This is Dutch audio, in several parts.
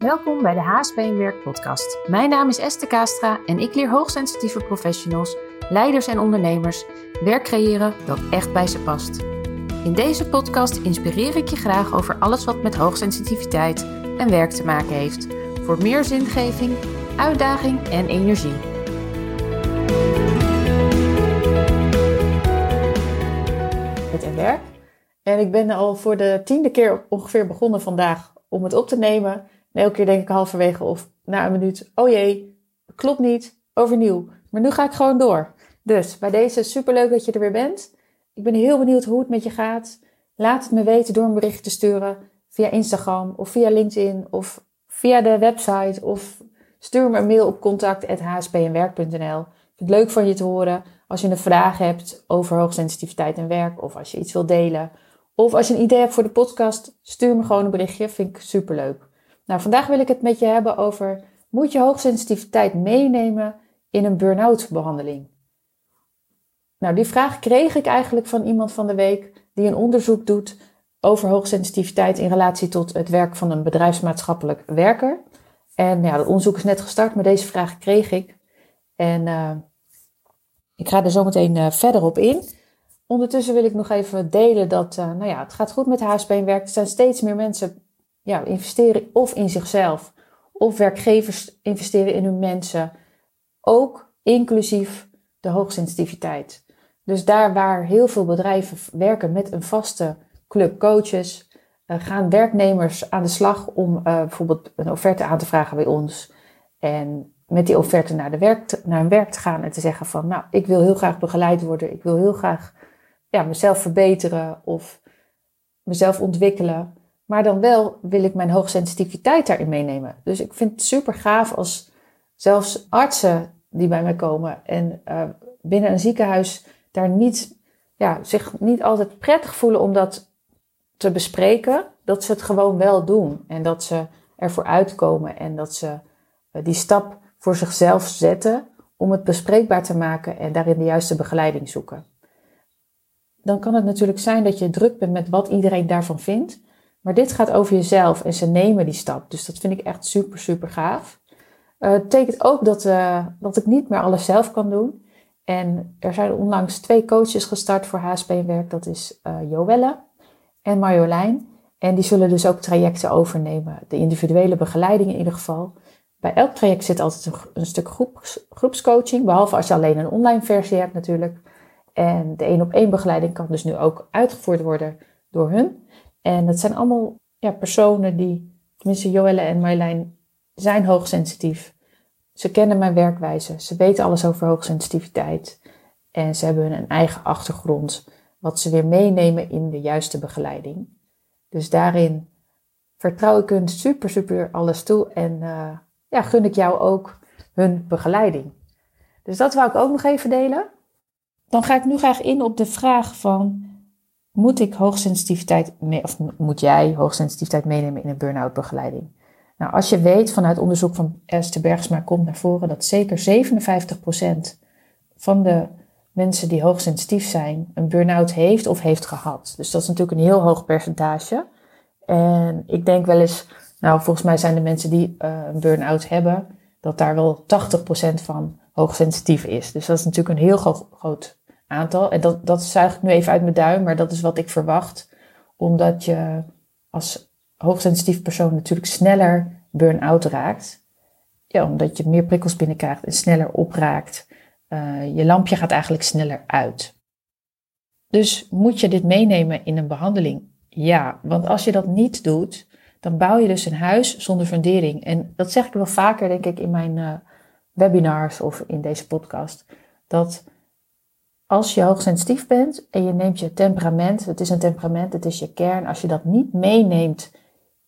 Welkom bij de HSP Werk podcast. Mijn naam is Esther Kastra en ik leer hoogsensitieve professionals, leiders en ondernemers werk creëren dat echt bij ze past. In deze podcast inspireer ik je graag over alles wat met hoogsensitiviteit en werk te maken heeft. Voor meer zingeving, uitdaging en energie. Het en werk. En ik ben al voor de tiende keer ongeveer begonnen vandaag om het op te nemen. En elke keer denk ik halverwege of na een minuut, oh jee, klopt niet, overnieuw. Maar nu ga ik gewoon door. Dus bij deze superleuk dat je er weer bent. Ik ben heel benieuwd hoe het met je gaat. Laat het me weten door een bericht te sturen via Instagram of via LinkedIn of via de website of stuur me een mail op contact.hspnwerk.nl. Ik vind het leuk van je te horen als je een vraag hebt over hoogsensitiviteit en werk of als je iets wilt delen. Of als je een idee hebt voor de podcast, stuur me gewoon een berichtje. Vind ik superleuk. Nou, vandaag wil ik het met je hebben over: moet je hoogsensitiviteit meenemen in een burn-out behandeling? Nou, die vraag kreeg ik eigenlijk van iemand van de week die een onderzoek doet over hoogsensitiviteit in relatie tot het werk van een bedrijfsmaatschappelijk werker. En ja, dat onderzoek is net gestart, maar deze vraag kreeg ik. En uh, ik ga er zo meteen uh, verder op in. Ondertussen wil ik nog even delen dat, uh, nou ja, het gaat goed met HSP en werk. Er zijn steeds meer mensen ja, investeren of in zichzelf, of werkgevers investeren in hun mensen. Ook inclusief de hoogsensitiviteit. Dus daar waar heel veel bedrijven werken met een vaste club coaches, uh, gaan werknemers aan de slag om uh, bijvoorbeeld een offerte aan te vragen bij ons. En met die offerte naar, de werk naar hun werk te gaan en te zeggen van, nou, ik wil heel graag begeleid worden. Ik wil heel graag ja, mezelf verbeteren of mezelf ontwikkelen. Maar dan wel wil ik mijn hoogsensitiviteit daarin meenemen. Dus ik vind het super gaaf als zelfs artsen die bij mij komen en uh, binnen een ziekenhuis daar niet, ja, zich niet altijd prettig voelen om dat te bespreken, dat ze het gewoon wel doen en dat ze ervoor uitkomen en dat ze uh, die stap voor zichzelf zetten om het bespreekbaar te maken en daarin de juiste begeleiding zoeken. Dan kan het natuurlijk zijn dat je druk bent met wat iedereen daarvan vindt. Maar dit gaat over jezelf en ze nemen die stap. Dus dat vind ik echt super, super gaaf. Uh, het betekent ook dat, uh, dat ik niet meer alles zelf kan doen. En er zijn onlangs twee coaches gestart voor HSP-werk. Dat is uh, Joelle en Marjolein. En die zullen dus ook trajecten overnemen. De individuele begeleiding in ieder geval. Bij elk traject zit altijd een, een stuk groeps, groepscoaching. Behalve als je alleen een online versie hebt natuurlijk. En de één op één begeleiding kan dus nu ook uitgevoerd worden door hun. En dat zijn allemaal ja, personen die, tenminste Joelle en Marjolein, zijn hoogsensitief. Ze kennen mijn werkwijze. Ze weten alles over hoogsensitiviteit. En ze hebben een eigen achtergrond, wat ze weer meenemen in de juiste begeleiding. Dus daarin vertrouw ik hun super, super alles toe. En uh, ja, gun ik jou ook hun begeleiding. Dus dat wou ik ook nog even delen. Dan ga ik nu graag in op de vraag van moet ik hoogsensitiviteit mee, of moet jij hoogsensitiviteit meenemen in een burn-out begeleiding? Nou, als je weet vanuit onderzoek van Esther Bergsma komt naar voren dat zeker 57% van de mensen die hoogsensitief zijn een burn-out heeft of heeft gehad. Dus dat is natuurlijk een heel hoog percentage. En ik denk wel eens, nou volgens mij zijn de mensen die uh, een burn-out hebben, dat daar wel 80% van hoogsensitief is. Dus dat is natuurlijk een heel groot aantal. En dat, dat zuig ik nu even uit mijn duim, maar dat is wat ik verwacht. Omdat je als hoogsensitief persoon natuurlijk sneller burn-out raakt. Ja, omdat je meer prikkels binnenkrijgt en sneller opraakt. Uh, je lampje gaat eigenlijk sneller uit. Dus moet je dit meenemen in een behandeling? Ja, want als je dat niet doet, dan bouw je dus een huis zonder fundering. En dat zeg ik wel vaker, denk ik, in mijn uh, webinars of in deze podcast. Dat als je hoogsensitief bent en je neemt je temperament, het is een temperament, het is je kern, als je dat niet meeneemt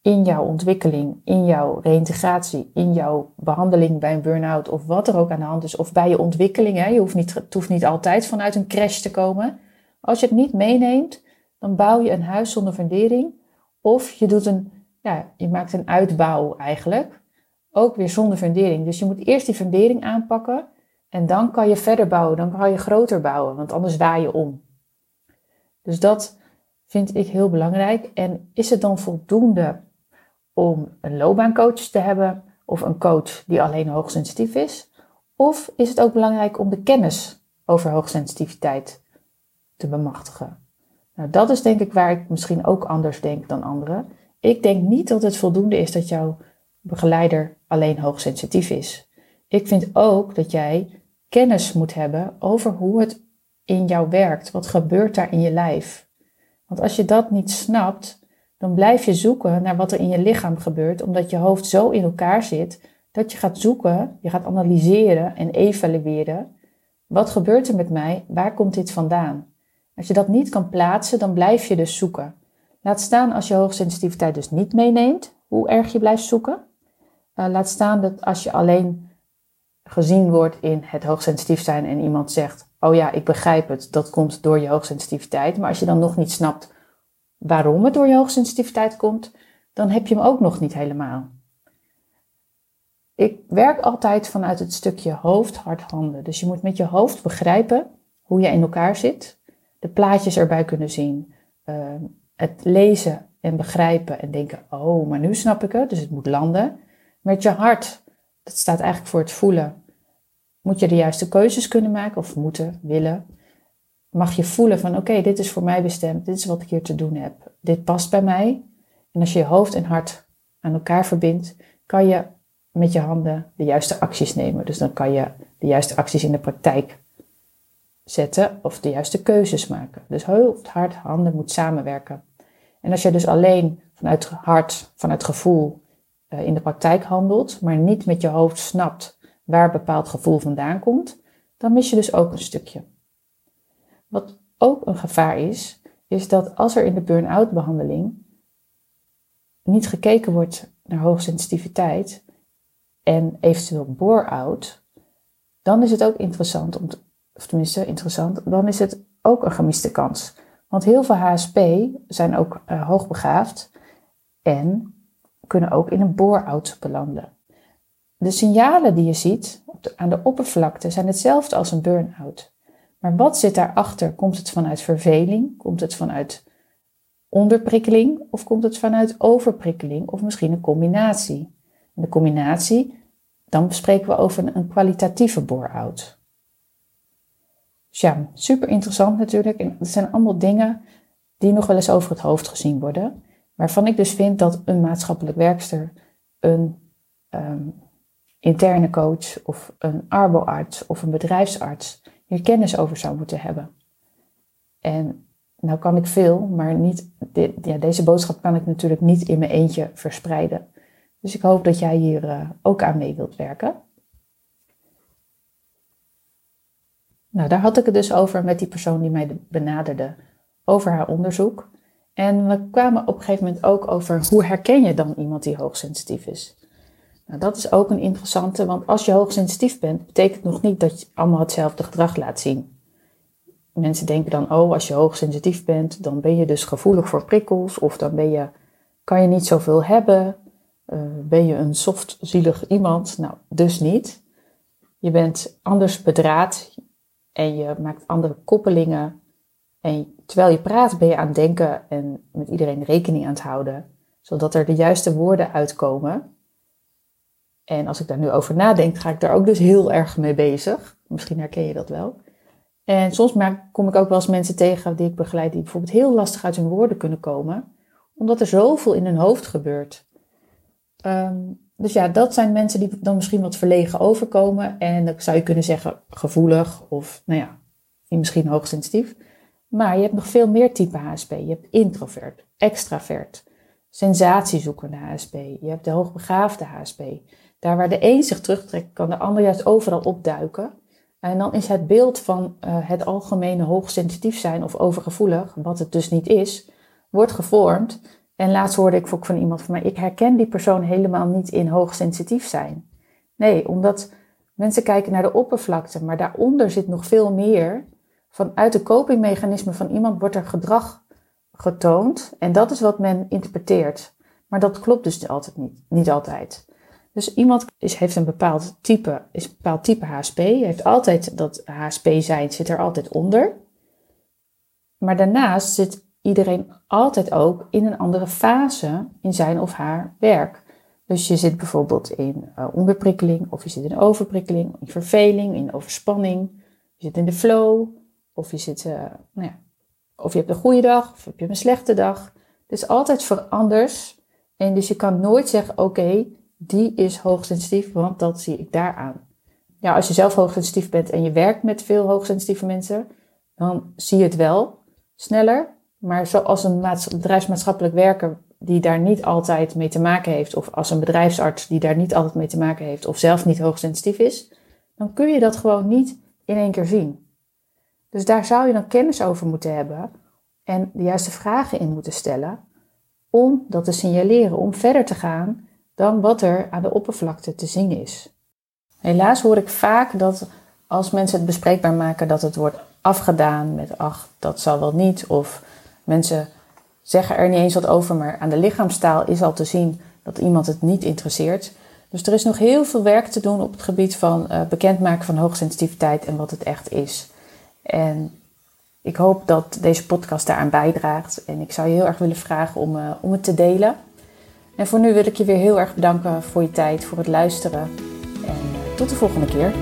in jouw ontwikkeling, in jouw reïntegratie, in jouw behandeling bij een burn-out of wat er ook aan de hand is, of bij je ontwikkeling, hè, je hoeft niet, het hoeft niet altijd vanuit een crash te komen. Als je het niet meeneemt, dan bouw je een huis zonder fundering of je doet een, ja, je maakt een uitbouw eigenlijk, ook weer zonder fundering. Dus je moet eerst die fundering aanpakken en dan kan je verder bouwen, dan kan je groter bouwen, want anders waai je om. Dus dat vind ik heel belangrijk. En is het dan voldoende om een loopbaancoach te hebben of een coach die alleen hoogsensitief is? Of is het ook belangrijk om de kennis over hoogsensitiviteit te bemachtigen? Nou, dat is denk ik waar ik misschien ook anders denk dan anderen. Ik denk niet dat het voldoende is dat jouw begeleider alleen hoogsensitief is. Ik vind ook dat jij kennis moet hebben over hoe het in jou werkt. Wat gebeurt daar in je lijf? Want als je dat niet snapt, dan blijf je zoeken naar wat er in je lichaam gebeurt, omdat je hoofd zo in elkaar zit dat je gaat zoeken, je gaat analyseren en evalueren. Wat gebeurt er met mij? Waar komt dit vandaan? Als je dat niet kan plaatsen, dan blijf je dus zoeken. Laat staan als je hoogsensitiviteit dus niet meeneemt, hoe erg je blijft zoeken. Uh, laat staan dat als je alleen gezien wordt in het hoogsensitief zijn en iemand zegt, oh ja, ik begrijp het, dat komt door je hoogsensitiviteit. Maar als je dan nog niet snapt waarom het door je hoogsensitiviteit komt, dan heb je hem ook nog niet helemaal. Ik werk altijd vanuit het stukje hoofd, hart, handen. Dus je moet met je hoofd begrijpen hoe je in elkaar zit, de plaatjes erbij kunnen zien, ehm, het lezen en begrijpen en denken, oh, maar nu snap ik het, dus het moet landen. Met je hart, dat staat eigenlijk voor het voelen, moet je de juiste keuzes kunnen maken of moeten, willen. Mag je voelen van oké, dit is voor mij bestemd, dit is wat ik hier te doen heb, dit past bij mij. En als je je hoofd en hart aan elkaar verbindt, kan je met je handen de juiste acties nemen. Dus dan kan je de juiste acties in de praktijk zetten of de juiste keuzes maken. Dus hoofd, hart, handen moet samenwerken. En als je dus alleen vanuit hart, vanuit gevoel in de praktijk handelt, maar niet met je hoofd snapt waar bepaald gevoel vandaan komt, dan mis je dus ook een stukje. Wat ook een gevaar is, is dat als er in de burn-out behandeling niet gekeken wordt naar hoogsensitiviteit en eventueel bore-out, dan is het ook interessant om of tenminste interessant, dan is het ook een gemiste kans. Want heel veel HSP zijn ook uh, hoogbegaafd en kunnen ook in een bore-out belanden. De signalen die je ziet aan de oppervlakte zijn hetzelfde als een burn-out. Maar wat zit daarachter? Komt het vanuit verveling? Komt het vanuit onderprikkeling? Of komt het vanuit overprikkeling? Of misschien een combinatie? de combinatie, dan spreken we over een kwalitatieve bore-out. Dus ja, super interessant natuurlijk. En het zijn allemaal dingen die nog wel eens over het hoofd gezien worden. Waarvan ik dus vind dat een maatschappelijk werkster, een um, interne coach of een arboarts of een bedrijfsarts hier kennis over zou moeten hebben. En nou kan ik veel, maar niet, ja, deze boodschap kan ik natuurlijk niet in mijn eentje verspreiden. Dus ik hoop dat jij hier uh, ook aan mee wilt werken. Nou, daar had ik het dus over met die persoon die mij benaderde over haar onderzoek. En we kwamen op een gegeven moment ook over hoe herken je dan iemand die hoogsensitief is. Nou, dat is ook een interessante, want als je hoogsensitief bent, betekent nog niet dat je allemaal hetzelfde gedrag laat zien. Mensen denken dan, oh, als je hoogsensitief bent, dan ben je dus gevoelig voor prikkels, of dan ben je, kan je niet zoveel hebben, uh, ben je een soft, zielig iemand. Nou, dus niet. Je bent anders bedraad en je maakt andere koppelingen. En terwijl je praat, ben je aan het denken en met iedereen rekening aan het houden, zodat er de juiste woorden uitkomen. En als ik daar nu over nadenk, ga ik daar ook dus heel erg mee bezig. Misschien herken je dat wel. En soms kom ik ook wel eens mensen tegen die ik begeleid, die bijvoorbeeld heel lastig uit hun woorden kunnen komen, omdat er zoveel in hun hoofd gebeurt. Ehm, dus ja, dat zijn mensen die dan misschien wat verlegen overkomen. En dan zou je kunnen zeggen gevoelig of, nou ja, misschien hoogsensitief. Maar je hebt nog veel meer type HSP. Je hebt introvert, extravert, sensatiezoekende HSP. Je hebt de hoogbegaafde HSP. Daar waar de een zich terugtrekt, kan de ander juist overal opduiken. En dan is het beeld van uh, het algemene hoogsensitief zijn of overgevoelig, wat het dus niet is, wordt gevormd. En laatst hoorde ik ook van iemand van mij, ik herken die persoon helemaal niet in hoogsensitief zijn. Nee, omdat mensen kijken naar de oppervlakte, maar daaronder zit nog veel meer. Vanuit de copingmechanismen van iemand wordt er gedrag getoond en dat is wat men interpreteert. Maar dat klopt dus altijd niet, altijd. Dus iemand is, heeft een bepaald type, is een bepaald type HSP. Heeft altijd dat HSP zijn, zit er altijd onder. Maar daarnaast zit iedereen altijd ook in een andere fase in zijn of haar werk. Dus je zit bijvoorbeeld in uh, onderprikkeling, of je zit in overprikkeling, in verveling, in overspanning. Je zit in de flow, of je zit, uh, nou ja, of je hebt een goede dag, of heb je een slechte dag. Het is altijd veranders. En dus je kan nooit zeggen, oké, die is hoogsensitief, want dat zie ik daaraan. Ja, als je zelf hoogsensitief bent en je werkt met veel hoogsensitieve mensen, dan zie je het wel sneller. Maar zoals een bedrijfsmaatschappelijk werker die daar niet altijd mee te maken heeft, of als een bedrijfsarts die daar niet altijd mee te maken heeft, of zelf niet hoogsensitief is, dan kun je dat gewoon niet in één keer zien. Dus daar zou je dan kennis over moeten hebben en de juiste vragen in moeten stellen om dat te signaleren, om verder te gaan dan wat er aan de oppervlakte te zien is. Helaas hoor ik vaak dat als mensen het bespreekbaar maken, dat het wordt afgedaan met ach, dat zal wel niet. Of mensen zeggen er niet eens wat over, maar aan de lichaamstaal is al te zien dat iemand het niet interesseert. Dus er is nog heel veel werk te doen op het gebied van uh, bekendmaken van hoogsensitiviteit en wat het echt is. En ik hoop dat deze podcast daaraan bijdraagt. En ik zou je heel erg willen vragen om, uh, om het te delen. En voor nu wil ik je weer heel erg bedanken voor je tijd, voor het luisteren. En uh, tot de volgende keer.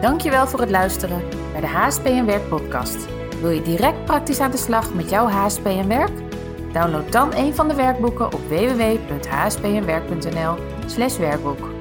Dankjewel voor het luisteren naar de HSP en Werk podcast. Wil je direct praktisch aan de slag met jouw HSP en Werk? Download dan een van de werkboeken op www.hspenwerk.nl/werkboek.